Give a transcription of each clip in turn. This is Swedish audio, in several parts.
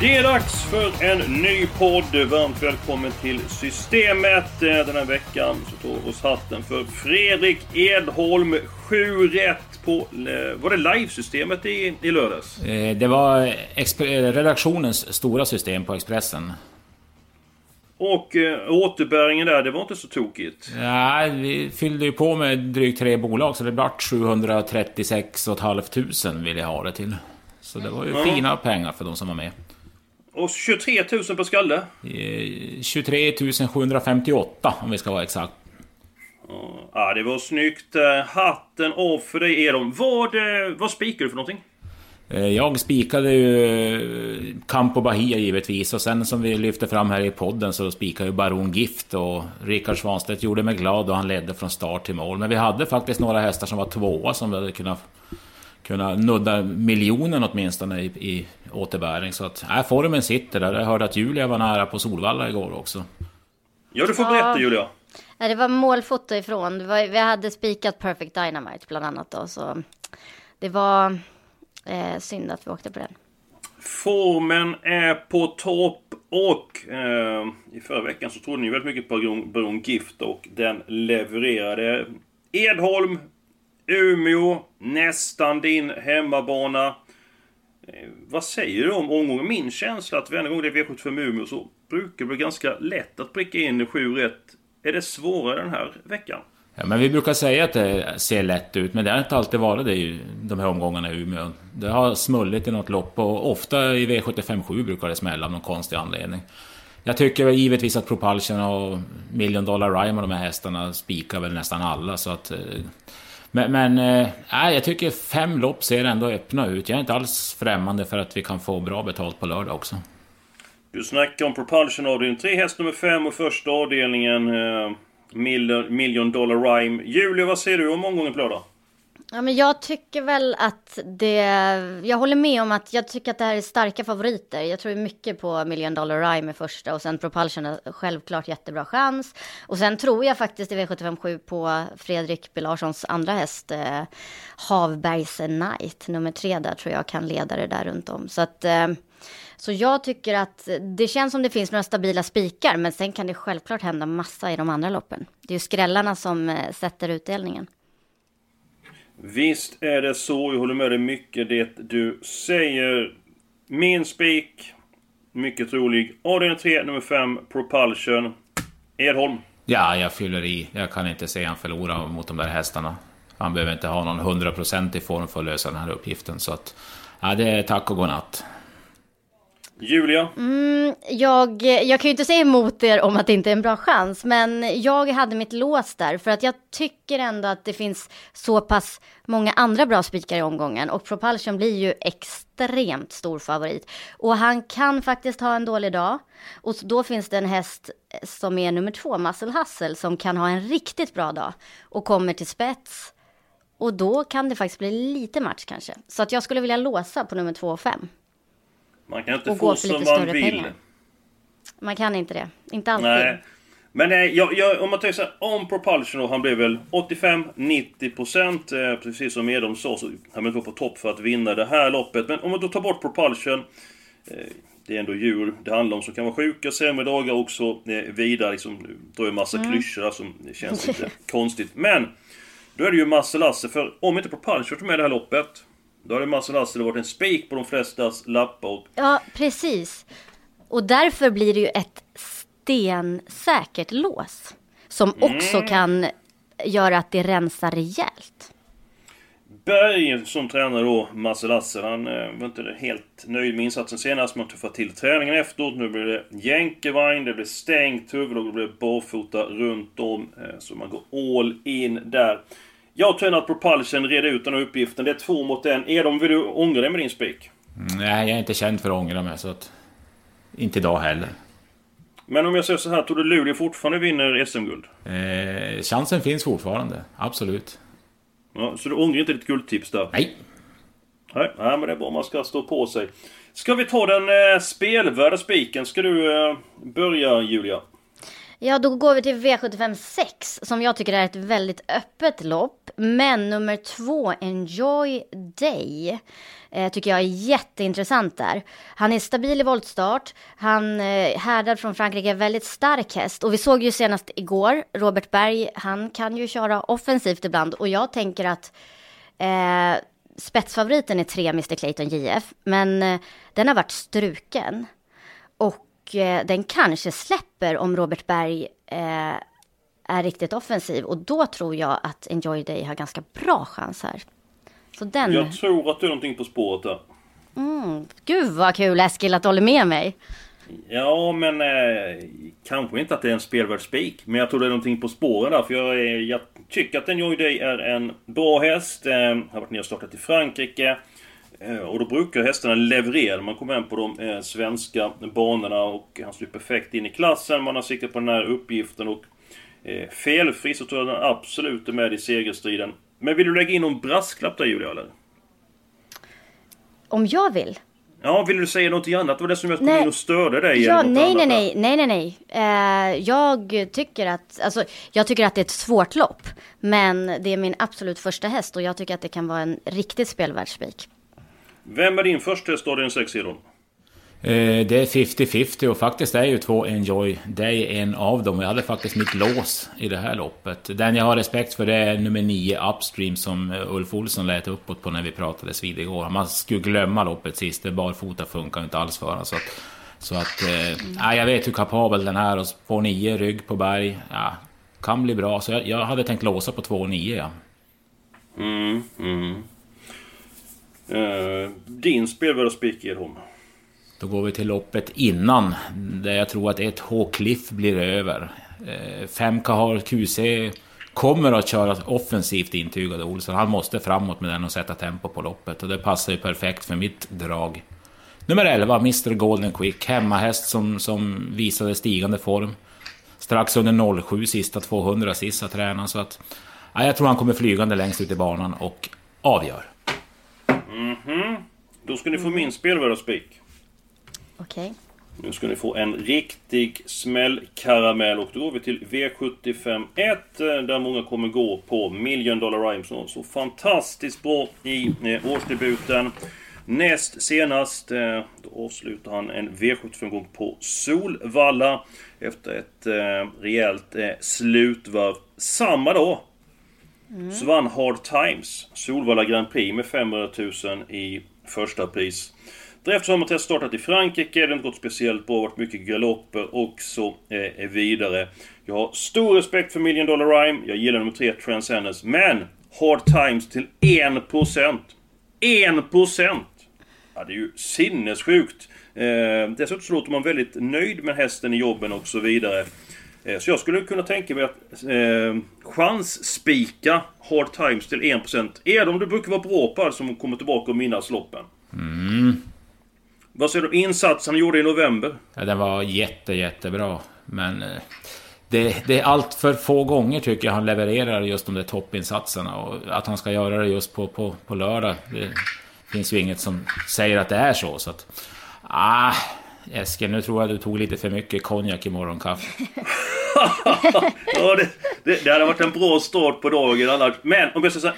Det är dags för en ny podd. Varmt välkommen till Systemet. Eh, Den här veckan så tar vi oss hatten för Fredrik Edholm. Sju rätt på... eh, Var det livesystemet i, i lördags? Eh, Det var redaktionens stora system på Expressen. Och eh, återbäringen där, det var inte så tokigt. Ja, vi fyllde ju på med drygt tre bolag så det blev 736 500 vill jag ha det till. Så det var ju Ja. fina pengar för de som var med. Och 23 000 per skalle. Eh, 23 758 om vi ska vara exakt. Ja, det var snyggt. Eh, Hatten av för dig Edholm. Vad, eh, vad spikar du för någonting? Eh, Jag spikade ju eh, Campo Bahia givetvis och sen som vi lyfte fram här i podden så spikade ju Baron Gift och Rickard Svanstedt gjorde mig glad och han ledde från start till mål. Men vi hade faktiskt några hästar som var tvåa som vi hade kunnat, kunnat nudda miljonen åtminstone i, i återbäring. Så att, äh, formen sitter där. Jag hörde att Julia var nära på Solvalla igår också. Ja, du får Ja. berätta Julia. Nej, det var målfoto ifrån. Det var, vi hade spikat Perfect Dynamite bland annat då, så det var eh, synd att vi åkte på den. Formen är på topp och eh, i förra veckan så trodde ni väldigt mycket på Baron Gift och den levererade. Edholm, Umeå, nästan din hemmabana. Eh, vad säger du om omgången? Min känsla att varje gång det är V75 Umeå så brukar det bli ganska lätt att pricka in 7 rätt. Är det svårare den här veckan? Ja, men vi brukar säga att det ser lätt ut, men det har inte alltid varit det i de här omgångarna i Umeå. Det har smullit i något lopp och ofta i V75 brukar det smälla av någon konstig anledning. Jag tycker givetvis att Propulsion och Million Dollar Rhyme och de här hästarna spikar väl nästan alla så att... Eh, men, men äh, jag tycker fem lopp ser ändå öppna ut. Jag är inte alls främmande för att vi kan få bra betalt på lördag också. Du snackar om Propulsion avdelning 3, häst nummer 5 och första avdelningen eh, Million, Million Dollar Rhyme. Julia, vad säger du om omgången på lördag? Ja, men jag tycker väl att det... Jag håller med om att jag tycker att det här är starka favoriter. Jag tror mycket på Million Dollar Rhyme i första och sen Propulsion har självklart jättebra chans. Och sen tror jag faktiskt i V757 på Fredrik B. Larssons andra häst, eh, Havbergs Knight, nummer tre där tror jag kan leda det där runt om. Så att... Eh, så jag tycker att det känns som det finns några stabila spikar, men sen kan det självklart hända massa i de andra loppen. Det är ju skrällarna som eh, sätter utdelningen. Visst är det så. Jag håller med dig mycket det du säger. Min spik, mycket trolig. Adrian 3, nummer 5, Propulsion. Edholm. Ja, jag fyller i. Jag kan inte se han förlora mot de där hästarna. Han behöver inte ha någon 100% i form för att lösa den här uppgiften. Så att, ja, det är tack och godnatt. Julia. Mm, jag, jag kan ju inte säga emot er om att det inte är en bra chans, men jag hade mitt lås där för att jag tycker ändå att det finns så pass många andra bra spikar i omgången och Propulsion blir ju extremt stor favorit. Och han kan faktiskt ha en dålig dag och då finns det en häst som är nummer två, Muscle Hustle, som kan ha en riktigt bra dag och kommer till spets. Och då kan det faktiskt bli lite match kanske. Så att jag skulle vilja låsa på nummer två och fem. Man kan inte få som man vill. pengar. Man kan inte det. Inte alltid. Nej. Men nej, jag, jag, om man tänker så här, om Propulsion då, han blev väl 85-90% eh, precis som Edholm sa så han vara på topp för att vinna det här loppet. Men om man då tar bort Propulsion eh, det är ändå djur det handlar om som kan vara sjuka, sämre dagar också eh, vidare. Liksom, då är en massa Mm. klyschor som det känns lite konstigt. Men då är det ju Massa Lasse, för om inte Propulsion tar med det här loppet då hade Massa Lasse varit en spik på de flestas lappar. Och Ja, precis. Och därför blir det ju ett stensäkert lås. Som också Mm. kan göra att det rensar rejält. Berg som tränar då Lasser. Han eh, var inte helt nöjd med insatsen senast. Man tuffade till träningen efteråt. Nu blir det jänkarvagn, det blir stängt huvud och det blir barfota runt om. Eh, så man går all in där. Jag tror att Propulsion reder ut den här uppgiften. Det är två mot en. Edom, vill du ångra dig med din spik? Nej, jag är inte känd för att ångra mig så att... Inte idag heller. Men om jag säger så här, tror du Luleå fortfarande vinner SM-guld? Eh, chansen finns fortfarande, absolut. Ja, så du ångrar inte ditt guldtips där? Nej. Nej, nej men det är bra. Man ska stå på sig. Ska vi ta den eh, spelvärda spiken? Ska du eh, börja, Julia? Ja, då går vi till V75 6 som jag tycker är ett väldigt öppet lopp. Men nummer två, Enjoy Day, eh, tycker jag är jätteintressant där. Han är stabil i voltstart, han eh, härdad från Frankrike, väldigt stark häst. Och vi såg ju senast igår, Robert Berg, han kan ju köra offensivt ibland. Och jag tänker att eh, spetsfavoriten är tre Mr Clayton JF, men eh, den har varit struken. Och Eh, den kanske släpper om Robert Berg eh, är riktigt offensiv. Och då tror jag att Enjoy Day har ganska bra chans här. Så den... Jag tror att du är någonting på spåret där. Mm. Gud vad kul Eskil att du håller med mig. Ja, men eh, kanske inte att det är en spelvärd spik. Men jag tror det är någonting på spåren där. För jag, jag tycker att Enjoy Day är en bra häst. Eh, har varit ner och startat i Frankrike. Eh, och då brukar hästarna leverera man kommer hem på de eh, svenska banorna och han står perfekt in i klassen. Man har siktat på den här uppgiften och eh, felfri så tror jag den absolut är med i segerstriden. Men vill du lägga in någon brasklapp där Julia eller? Om jag vill? Ja, vill du säga något annat? Det var det som jag kom in och störde dig ja, nej, nej, nej, nej, nej, nej, nej. Uh, jag tycker att, alltså, jag tycker att det är ett svårt lopp. Men det är min absolut första häst och jag tycker att det kan vara en riktigt spelvärd spik. Vem är din första häst av 6 Edon? Eh, det är 50-50 och faktiskt är ju två Enjoy Day en av dem. Jag hade faktiskt mitt lås i det här loppet. Den jag har respekt för det är nummer 9 Upstream som eh, Ulf Olsson lät uppåt på när vi pratades vid igår. Man skulle glömma loppet sist, det barfota funkar inte alls för honom. Så att, så att eh, jag vet hur kapabel den är och får 9 rygg på berg. Ja, kan bli bra. Så jag, jag hade tänkt låsa på 2-9 ja. Mm, mm. Uh, din spelvärda spik Edholm? Då går vi till loppet innan, där jag tror att ett H-Cliff blir över. Eh, 5 Kahar QC kommer att köra offensivt intygade Olsson. Han måste framåt med den och sätta tempo på loppet och det passar ju perfekt för mitt drag. Nummer 11, Mr Golden Quick, hemmahäst som, som visade stigande form. Strax under 07 sista 200 sista tränaren så att... Ja, jag tror han kommer flygande längst ut i banan och avgör. Mm Då ska ni få min spelvärda spik. Okej. Okay. Nu ska ni få en riktig smällkaramell och då går vi till V75 1 eh, där många kommer gå på Million Dollar Rhyme som så fantastiskt bra i eh, årsdebuten. Näst senast, eh, då avslutar han en V75-gång på Solvalla efter ett rejält slutvarv. Samma dag Mm. Så vann Hard Times Solvalla Grand Prix med 500 000 i första pris. Därefter har man startat i Frankrike, det har inte gått speciellt bra, varit mycket galopper och så eh, vidare. Jag har stor respekt för Million Dollar Rhyme, jag gillar nummer 3 Transcendence, men Hard Times till 1%! 1%! Ja, det är ju sinnessjukt! Eh, dessutom så låter man väldigt nöjd med hästen i jobben och så vidare. Eh, så jag skulle kunna tänka mig att eh, chansspika Hard Times till 1%. Är de du brukar vara bra på som kommer tillbaka och minnas loppen? Mm. Vad säger du om insatsen han gjorde i november? Ja, den var jätte, jättebra. Men eh, det, det, är allt för få gånger tycker jag han levererar just de där toppinsatserna. Och att han ska göra det just på, på, på lördag. Det finns ju inget som säger att det är så. så att, ah, Eskil, nu tror jag du tog lite för mycket konjak i morgonkaffe. ja, det, det, det hade varit en bra start på dagen annars. Men om jag ska säga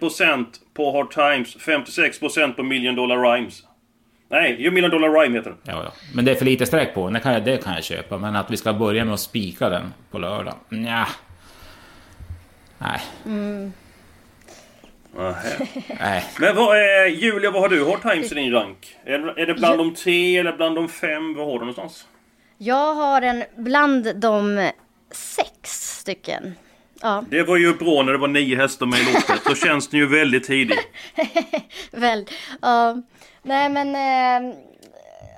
1% på Hard Times, 56% på Million Dollar Rhymes. Nej, Million Dollar Rhyme heter den. Ja, ja. Men det är för lite streck på det kan, jag, det kan jag köpa. Men att vi ska börja med att spika den på lördag? Nja. Nej. Mm. Nej. Men vad är, Julia, vad har du Hard Times i din rank? Är, är det bland de tre eller bland de fem? Vad har du någonstans? Jag har en bland de sex stycken. Ja. Det var ju bra när det var nio hästar med i loppet. Då känns det ju väldigt tidigt. Väl, ja. Nej men, eh,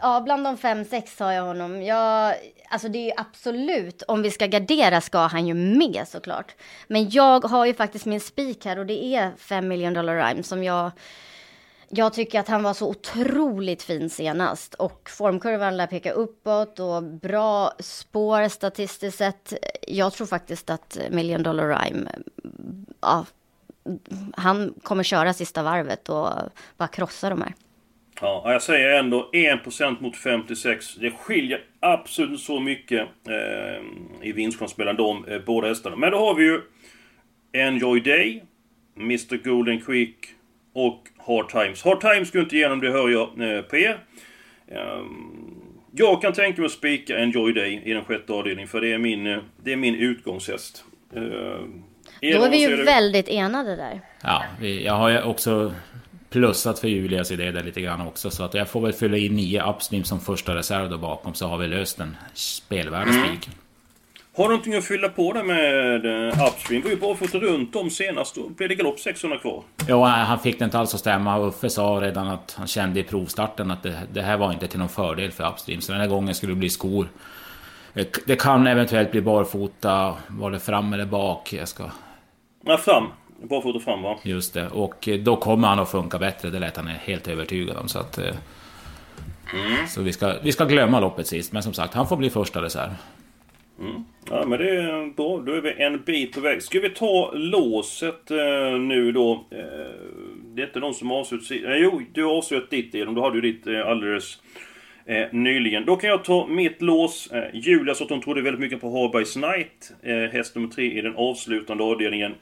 ja bland de fem, sex har jag honom. Jag, alltså det är ju absolut, om vi ska gardera ska han ju med såklart. Men jag har ju faktiskt min spik här och det är 5 million dollar rhyme som jag jag tycker att han var så otroligt fin senast och formkurvan lär peka uppåt och bra spår statistiskt sett. Jag tror faktiskt att Million Dollar Rhyme, ja, han kommer köra sista varvet och bara krossa de här. Ja, jag säger ändå 1% mot 56. Det skiljer absolut så mycket eh, i vinstchans mellan de eh, båda hästarna. Men då har vi ju Enjoy Day, Mr Golden Quick och Hard Times. Hard Times går inte igenom, det hör jag eh, på er. Um, jag kan tänka mig att spika Enjoy Day i den sjätte avdelningen, för det är min, eh, det är min utgångshäst. Uh, Då är vi ju väldigt enade där. Ja, vi, jag har ju också plussat för Julias idé där lite grann också. Så att jag får väl fylla in nio Upstream som första reserv då bakom så har vi löst den spelvärda spiken. Mm. Har du någonting att fylla på där med Upstream? Vi har ju bara fått runt om senast. Då blev det galopp 600 kvar. Ja, han fick det inte alls att stämma. Uffe sa redan att han kände i provstarten att det, det här var inte till någon fördel för Upstream. Så den här gången skulle det bli skor. Det kan eventuellt bli barfota. Var det fram eller bak? Jag ska... Ja, fram. Barfota fram va? Just det. Och eh, då kommer han att funka bättre. Det lät han helt övertygad om. Så att... Eh, mm. Så vi ska, vi ska glömma loppet sist. Men som sagt, han får bli första reserv. Mm. Ja men det är bra. Då är vi en bit på väg. Ska vi ta låset eh, nu då? Eh, det är inte någon som avslutat sitt... Eh, jo, du har avslutat ditt Edom. Du hade ju ditt eh, alldeles nyligen. Då kan jag ta mitt lås. Eh, Julia sa att hon trodde väldigt mycket på Harbergs Knight. Eh, häst nummer tre i den avslutande avdelningen.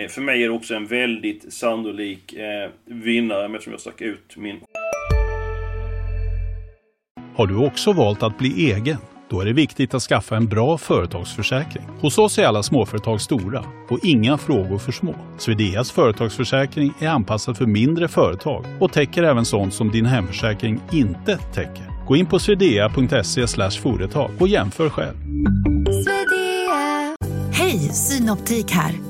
Eh, för mig är det också en väldigt sannolik eh, vinnare eftersom jag stack ut min... Har du också valt att bli egen? Då är det viktigt att skaffa en bra företagsförsäkring. Hos oss är alla småföretag stora och inga frågor för små. Swedeas företagsförsäkring är anpassad för mindre företag och täcker även sånt som din hemförsäkring inte täcker. Gå in på swedea.se företag och jämför själv. Hej, Synoptik här.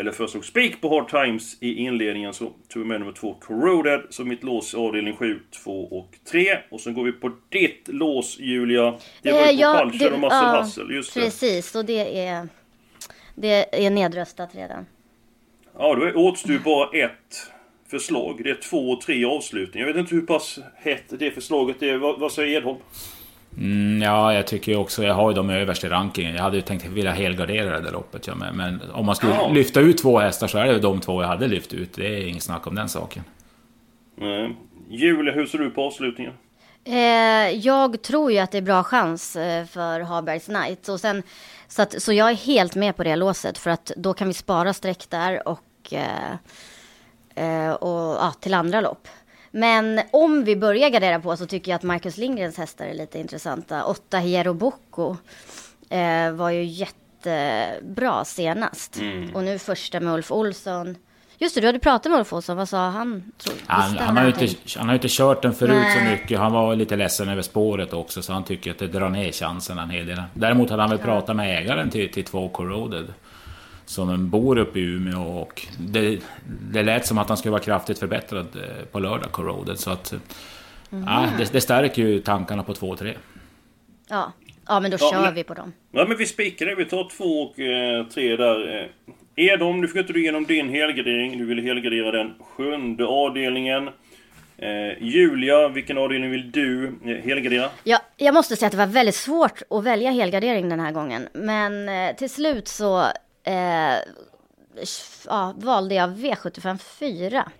eller föreslog spik på Hard Times i inledningen så tog vi med nummer två Corroded som mitt lås i avdelning 7, 2 och 3. Och sen går vi på ditt lås Julia. Det var ju på ja, Culture och Muscle ja, Hustle, just det. Precis, och det är, det är nedröstat redan. Ja, då återstår ju bara ett förslag. Det är två och tre avslutningar. Jag vet inte hur pass hett det förslaget är. Vad, vad säger Edholm? Mm, ja, jag tycker också, jag har ju dem överst i rankingen. Jag hade ju tänkt vilja helgardera det där loppet. Ja, men, men om man skulle ja. lyfta ut två hästar så är det de två jag hade lyft ut. Det är inget snack om den saken. Nej. Julia, hur ser du på avslutningen? Eh, jag tror ju att det är bra chans eh, för Habergs Knight. Och sen, så, att, så jag är helt med på det låset för att då kan vi spara streck där och, eh, eh, och ja, till andra lopp. Men om vi börjar gardera på så tycker jag att Marcus Lindgrens hästar är lite intressanta. Åtta Hierro Bocco eh, var ju jättebra senast. Mm. Och nu första med Ulf Olsson. Just det, du hade pratat med Ulf Olsson. Vad sa han? han, han, har inte, han har inte kört den förut Nej. så mycket. Han var lite ledsen över spåret också. Så han tycker att det drar ner chansen en hel del. Däremot hade han väl ja. pratat med ägaren till, till två Corroded som bor uppe i Umeå och det, det lät som att han skulle vara kraftigt förbättrad eh, på lördag, Corroded. Så att... Mm. Ja, det, det stärker ju tankarna på 2-3. Ja. ja, men då ja, kör men, vi på dem. Ja, men vi spikar det. Vi tar 2 och 3 eh, där. Eh, Edom, nu fick inte du igenom din helgardering. Du ville helgardera den sjunde avdelningen. Eh, Julia, vilken avdelning vill du eh, helgardera? Ja, jag måste säga att det var väldigt svårt att välja helgardering den här gången. Men eh, till slut så eh, ja, valde jag V75 4.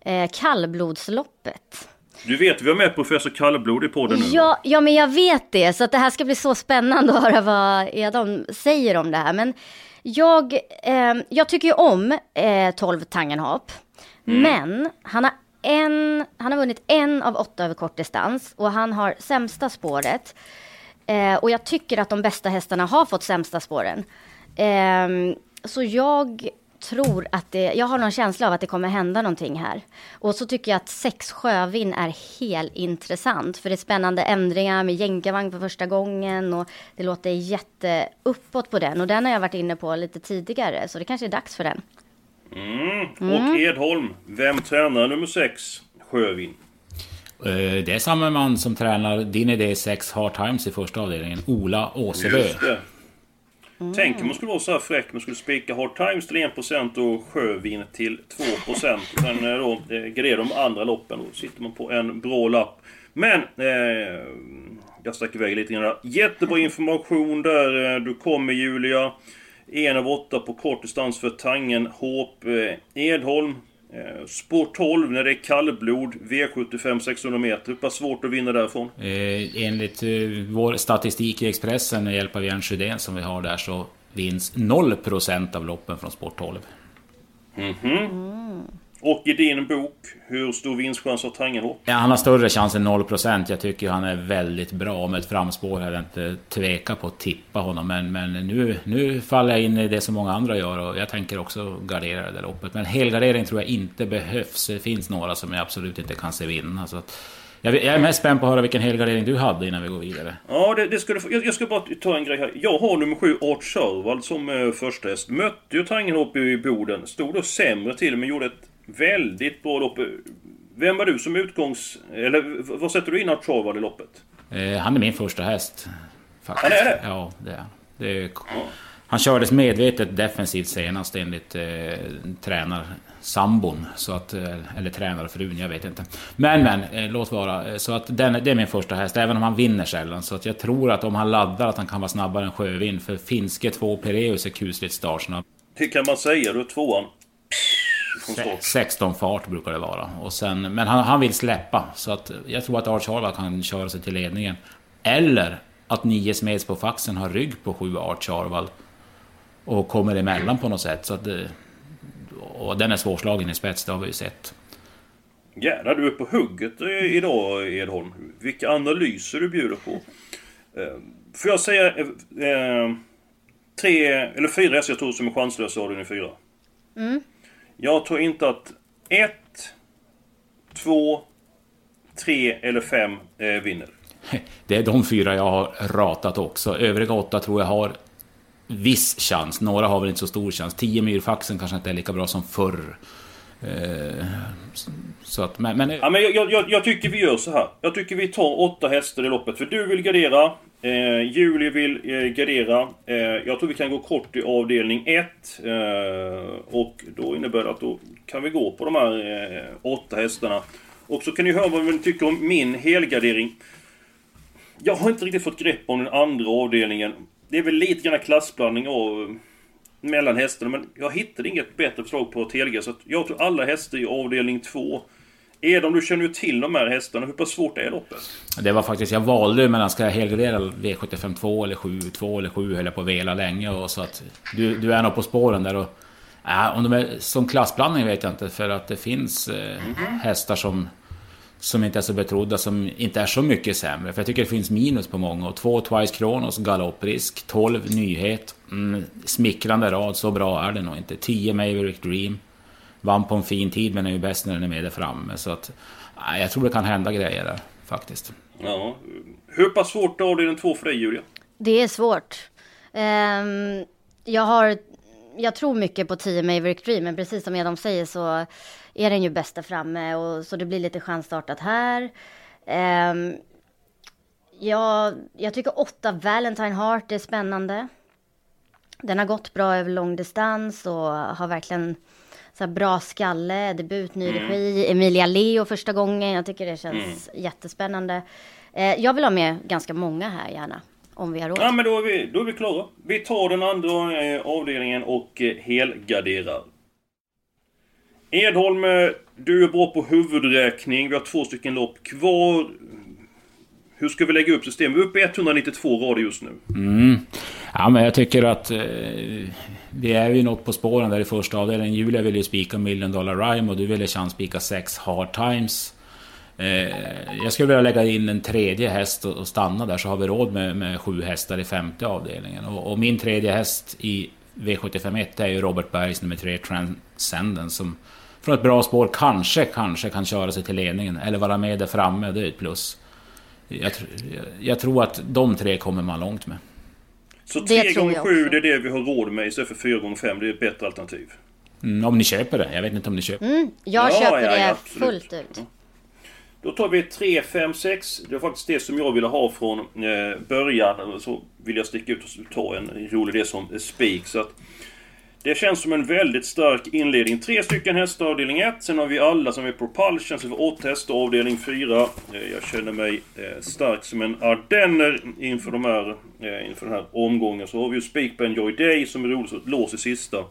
Eh, kallblodsloppet. Du vet, vi har med professor Kallblod i podden nu. Ja, ja, men jag vet det. Så att det här ska bli så spännande att höra vad Edom säger om det här. Men jag, eh, jag tycker ju om eh, 12 Tangenhap. Mm. Men han har, en, han har vunnit en av åtta över kort distans. Och han har sämsta spåret. Eh, och jag tycker att de bästa hästarna har fått sämsta spåren. Eh, så jag tror att det, jag har någon känsla av att det kommer hända någonting här. Och så tycker jag att sex sjövin är helt intressant. För det är spännande ändringar med jänkarvagn för första gången och det låter jätte uppåt på den. Och den har jag varit inne på lite tidigare, så det kanske är dags för den. Mm. Och Edholm, vem tränar nummer sex, Sjövin? Eh, Det är samma man som tränar din idé 6 Hard Times i första avdelningen, Ola Åsebö. Just det. Mm. Tänk om man skulle vara så här fräck, man skulle spika Hard Times till 1% och Sjövin till 2%. Sen eh, då eh, grejer de andra loppen, då sitter man på en bra lapp. Men, eh, jag stack iväg lite grann där. Jättebra information där. eh, Du kommer Julia. En av åtta på kort distans för Tangen, Håp, eh, Edholm. Eh, spår 12 när det är kallblod, V75 600 meter. Hur pass svårt att vinna därifrån? Eh, enligt eh, vår statistik i Expressen med hjälp av Jens Sjödén som vi har där så vinns 0% av loppen från Sport 12. Och i din bok, hur stor vinstchans har Tangenhop? Ja, han har större chans än 0%. Jag tycker han är väldigt bra. Med ett framspår hade jag inte tvekat på att tippa honom. Men, men nu, nu faller jag in i det som många andra gör och jag tänker också gardera det där loppet. Men helgardering tror jag inte behövs. Det finns några som jag absolut inte kan se vinna. Så att, jag, är mest spänd på att höra vilken helgardering du hade innan vi går vidare. Ja, det, det ska du. Jag, jag ska bara ta en grej här. Jag har nummer 7, Art Sörvald, som eh, första häst. Mötte ju Tangenhop i Boden. Stod då sämre till, men gjorde ett väldigt bra lopp. Vem var du som utgångs... Eller vad sätter du in Art Sörvald i loppet? Eh, han är min första häst. Faktiskt. Han är det? Ja, det är han. det är, Han kördes medvetet defensivt senast enligt eh, tränarsambon. Så att, eh, eller tränarfrun, jag vet inte. Men men, eh, låt vara. Så att den, det är min första häst, även om han vinner sällan. Så att jag tror att om han laddar att han kan vara snabbare än Sjövin. För finske 2 Pireus är kusligt startsnabb. Det kan man säga. Du tvåan. Från start. 16 fart brukar det vara. Och sen, men han, han vill släppa. Så att jag tror att Arch Harvard kan köra sig till ledningen. Eller att 9 Smeds på faxen har rygg på 7 Arch Harvard. Och kommer emellan på något sätt. Så att det, och den är svårslagen i spets, det har vi ju sett. Jävlar, du är på hugget eh, idag Edholm. Vilka analyser du bjuder på. Eh, Får jag säga eh, eh, tre eller fyra hästar jag tror som är chanslösa i fyra? Jag tror inte att ett, två, tre eller fem eh, vinner. Det är de fyra jag har ratat också. Övriga åtta tror jag har viss chans. Några har väl inte så stor chans. 10 myrfaxen kanske inte är lika bra som förr. Eh, så att, men, men, Ja, men jag, jag, jag tycker vi gör så här. Jag tycker vi tar åtta hästar i loppet. För du vill gardera. Eh, Julie vill eh, gardera. Eh, jag tror vi kan gå kort i avdelning 1. Eh, och då innebär det att då kan vi gå på de här eh, åtta hästarna. Och så kan ni höra vad ni tycker om min helgardering. Jag har inte riktigt fått grepp om den andra avdelningen. Det är väl lite grann klassblandning av mellan hästarna. Men jag hittade inget bättre förslag på att helga. Så jag tror alla hästar i avdelning 2. Edom, du känner ju till de här hästarna. Hur pass svårt är loppet? Det var faktiskt, jag valde mellan ska jag helgardera V75 2 eller 7, 2 eller 7 höll jag på att vela länge och så att du, du är nog på spåren där och ja, om de är som klassblandning vet jag inte för att det finns eh, hästar som som inte är så betrodda, som inte är så mycket sämre. För jag tycker det finns minus på många. Och två Twice Kronos, galopprisk. 12 nyhet. Mm, smickrande rad, så bra är det nog inte. 10 Maverick Dream. Vann på en fin tid men är ju bäst när den är med där framme. Så att, ja, jag tror det kan hända grejer där faktiskt. Ja. Hur pass svårt är avdelning 2 för dig, Julia? Det är svårt. Ehm, jag har, jag tror mycket på 10 Maverick Dream, men precis som Edom säger så är den ju bäst där framme och så det blir lite chansstartat här. Ehm, jag, jag tycker 8 Valentine Heart är spännande. Den har gått bra över långdistans och har verkligen så här bra skalle, debut, ny regi, Emilia Leo första gången. Jag tycker det känns jättespännande. Eh, jag vill ha med ganska många här gärna, om vi har råd. Ja, men då är vi, då är vi klara. Vi tar den andra eh, avdelningen och eh, helgarderar. Edholm, eh, du är bra på huvudräkning. Vi har två stycken lopp kvar. Hur ska vi lägga upp systemet? Vi är uppe i 192 rader just nu. Mm. Ja, men jag tycker att eh, vi är ju något på spåren där i första avdelningen. Julia ville ju spika Million Dollar Rhyme och du ville chansspika 6 Hard Times. Eh, jag skulle vilja lägga in en tredje häst och stanna där så har vi råd med, med sju hästar i femte avdelningen. Och, och min tredje häst i V751 är ju Robert Bergs nummer tre Transcendence som från ett bra spår kanske, kanske kan köra sig till ledningen eller vara med där framme. Det är ett plus. Jag, jag, jag tror att de tre kommer man långt med. Så 3 gånger 7 det är det vi har råd med istället för 4 gånger 5 Det är ett bättre alternativ. Mm, om ni köper det. Jag vet inte om ni köper mm, Jag ja, köper ja, det ja, fullt ut. Då tar vi 3, 5, 6. Det var faktiskt det som jag ville ha från eh, början. Så vill jag sticka ut och ta en rolig idé som spik. Så att det känns som en väldigt stark inledning. Tre stycken hästar avdelning 1. Sen har vi alla som är propulsion, har vi 8 hästar avdelning 4. Eh, jag känner mig eh, stark som en ardenner inför, de här, eh, inför den här omgången. Så har vi ju Spik på Enjoy Day som är roligt så lås i sista.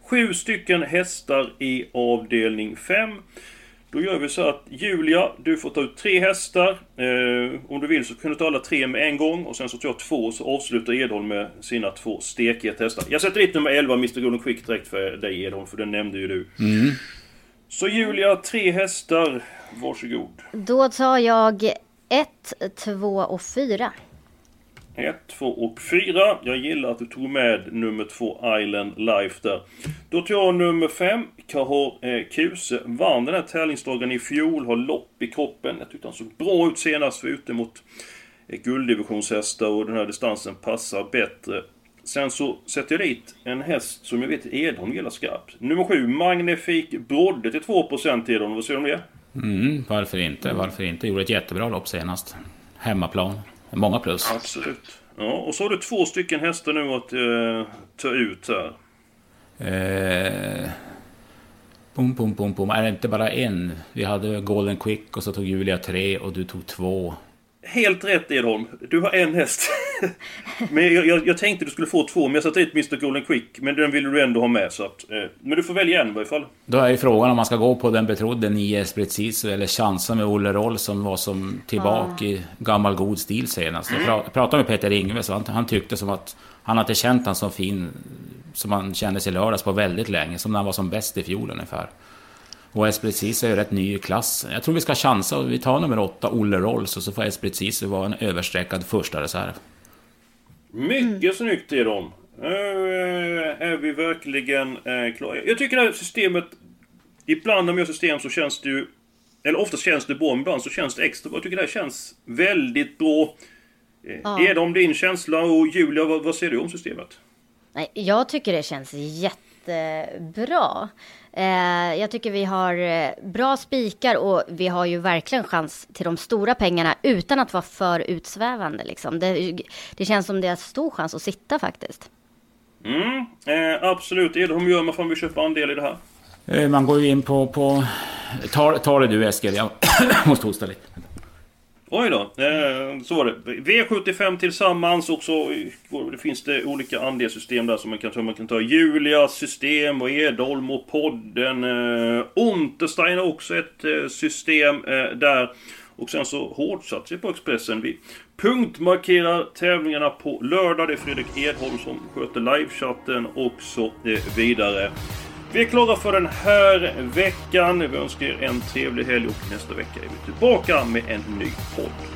Sju stycken hästar i avdelning 5. Då gör vi så att Julia, du får ta ut tre hästar. Eh, om du vill så kan du ta alla tre med en gång och sen så tar jag två så avslutar Edholm med sina två stekiga hästar. Jag sätter dit nummer 11, Mr Golden Quick, direkt för dig Edholm, för den nämnde ju du. Mm. Så Julia, tre hästar. Varsågod. Då tar jag ett, två och fyra. 1, 2 och 4. Jag gillar att du tog med nummer 2 Island Life där. Då tar jag nummer 5. Kahor eh, Kuse. Vann den här tävlingsdagen i fjol. Har lopp i kroppen. Jag tyckte han såg bra ut senast. Var ute mot eh, gulddivisionshästar och den här distansen passar bättre. Sen så sätter jag dit en häst som jag vet Edholm gillar skarpt. Nummer 7, Magnifik Brodde till 2% Edholm. Vad säger du om det? Mm, varför inte? Varför inte? Gjorde ett jättebra lopp senast. Hemmaplan. Många plus. Absolut. Ja, och så har du två stycken hästar nu att eh, ta ut här. Eh, bom, bom, bom, bom. Är det inte bara en? Vi hade Golden Quick och så tog Julia tre och du tog två. Helt rätt Edholm. Du har en häst. men jag, jag, jag, tänkte du skulle få två, men jag satte dit Mr Golden Quick. Men den ville du ändå ha med så att... Eh, men du får välja en i varje fall. Då är ju frågan om man ska gå på den betrodde nio Esprit eller chansa med Olle Roll som var som tillbaka ah. i gammal god stil senast. Mm. Jag pratade med Peter Ingves och han, han tyckte som att han hade känt han som fin som han kände sig lördags på väldigt länge. Som när han var som bäst i fjol ungefär. Och Esprit Cisse är ju rätt ny i klassen. Jag tror vi ska chansa och vi tar nummer åtta, Olle Rolls, och så får Esprit Cisse vara en överstreckad första reserv. Mycket mm. snyggt är de. Uh, är vi verkligen uh, klara? Jag tycker det här systemet... Ibland när man gör system så känns det ju... Eller oftast känns det bra, men ibland så känns det extra bra. Jag tycker det här känns väldigt bra. Uh, ja. Är det din känsla? Och Julia, vad, vad säger du om systemet? Nej, jag tycker det känns jättebra. Eh, jag tycker vi har eh, bra spikar och vi har ju verkligen chans till de stora pengarna utan att vara för utsvävande. Liksom. Det, det känns som det är stor chans att sitta faktiskt. Mm, eh, absolut. Hur gör man för att vi köper andel i det här? Eh, man går ju in på... på... Ta, ta det du Eskil, jag måste hosta lite. Oj då, eh, så var det. V75 tillsammans och så eh, det finns det olika andelssystem där som man kan ta. Man kan ta Julias system och Edholm och podden. Eh, Unterstein har också ett eh, system eh, där. Och sen så hårdsatsar sig på Expressen. Vi punktmarkerar tävlingarna på lördag. Det är Fredrik Edholm som sköter livechatten och så eh, vidare. Vi är klara för den här veckan. Vi önskar er en trevlig helg och nästa vecka är vi tillbaka med en ny podd.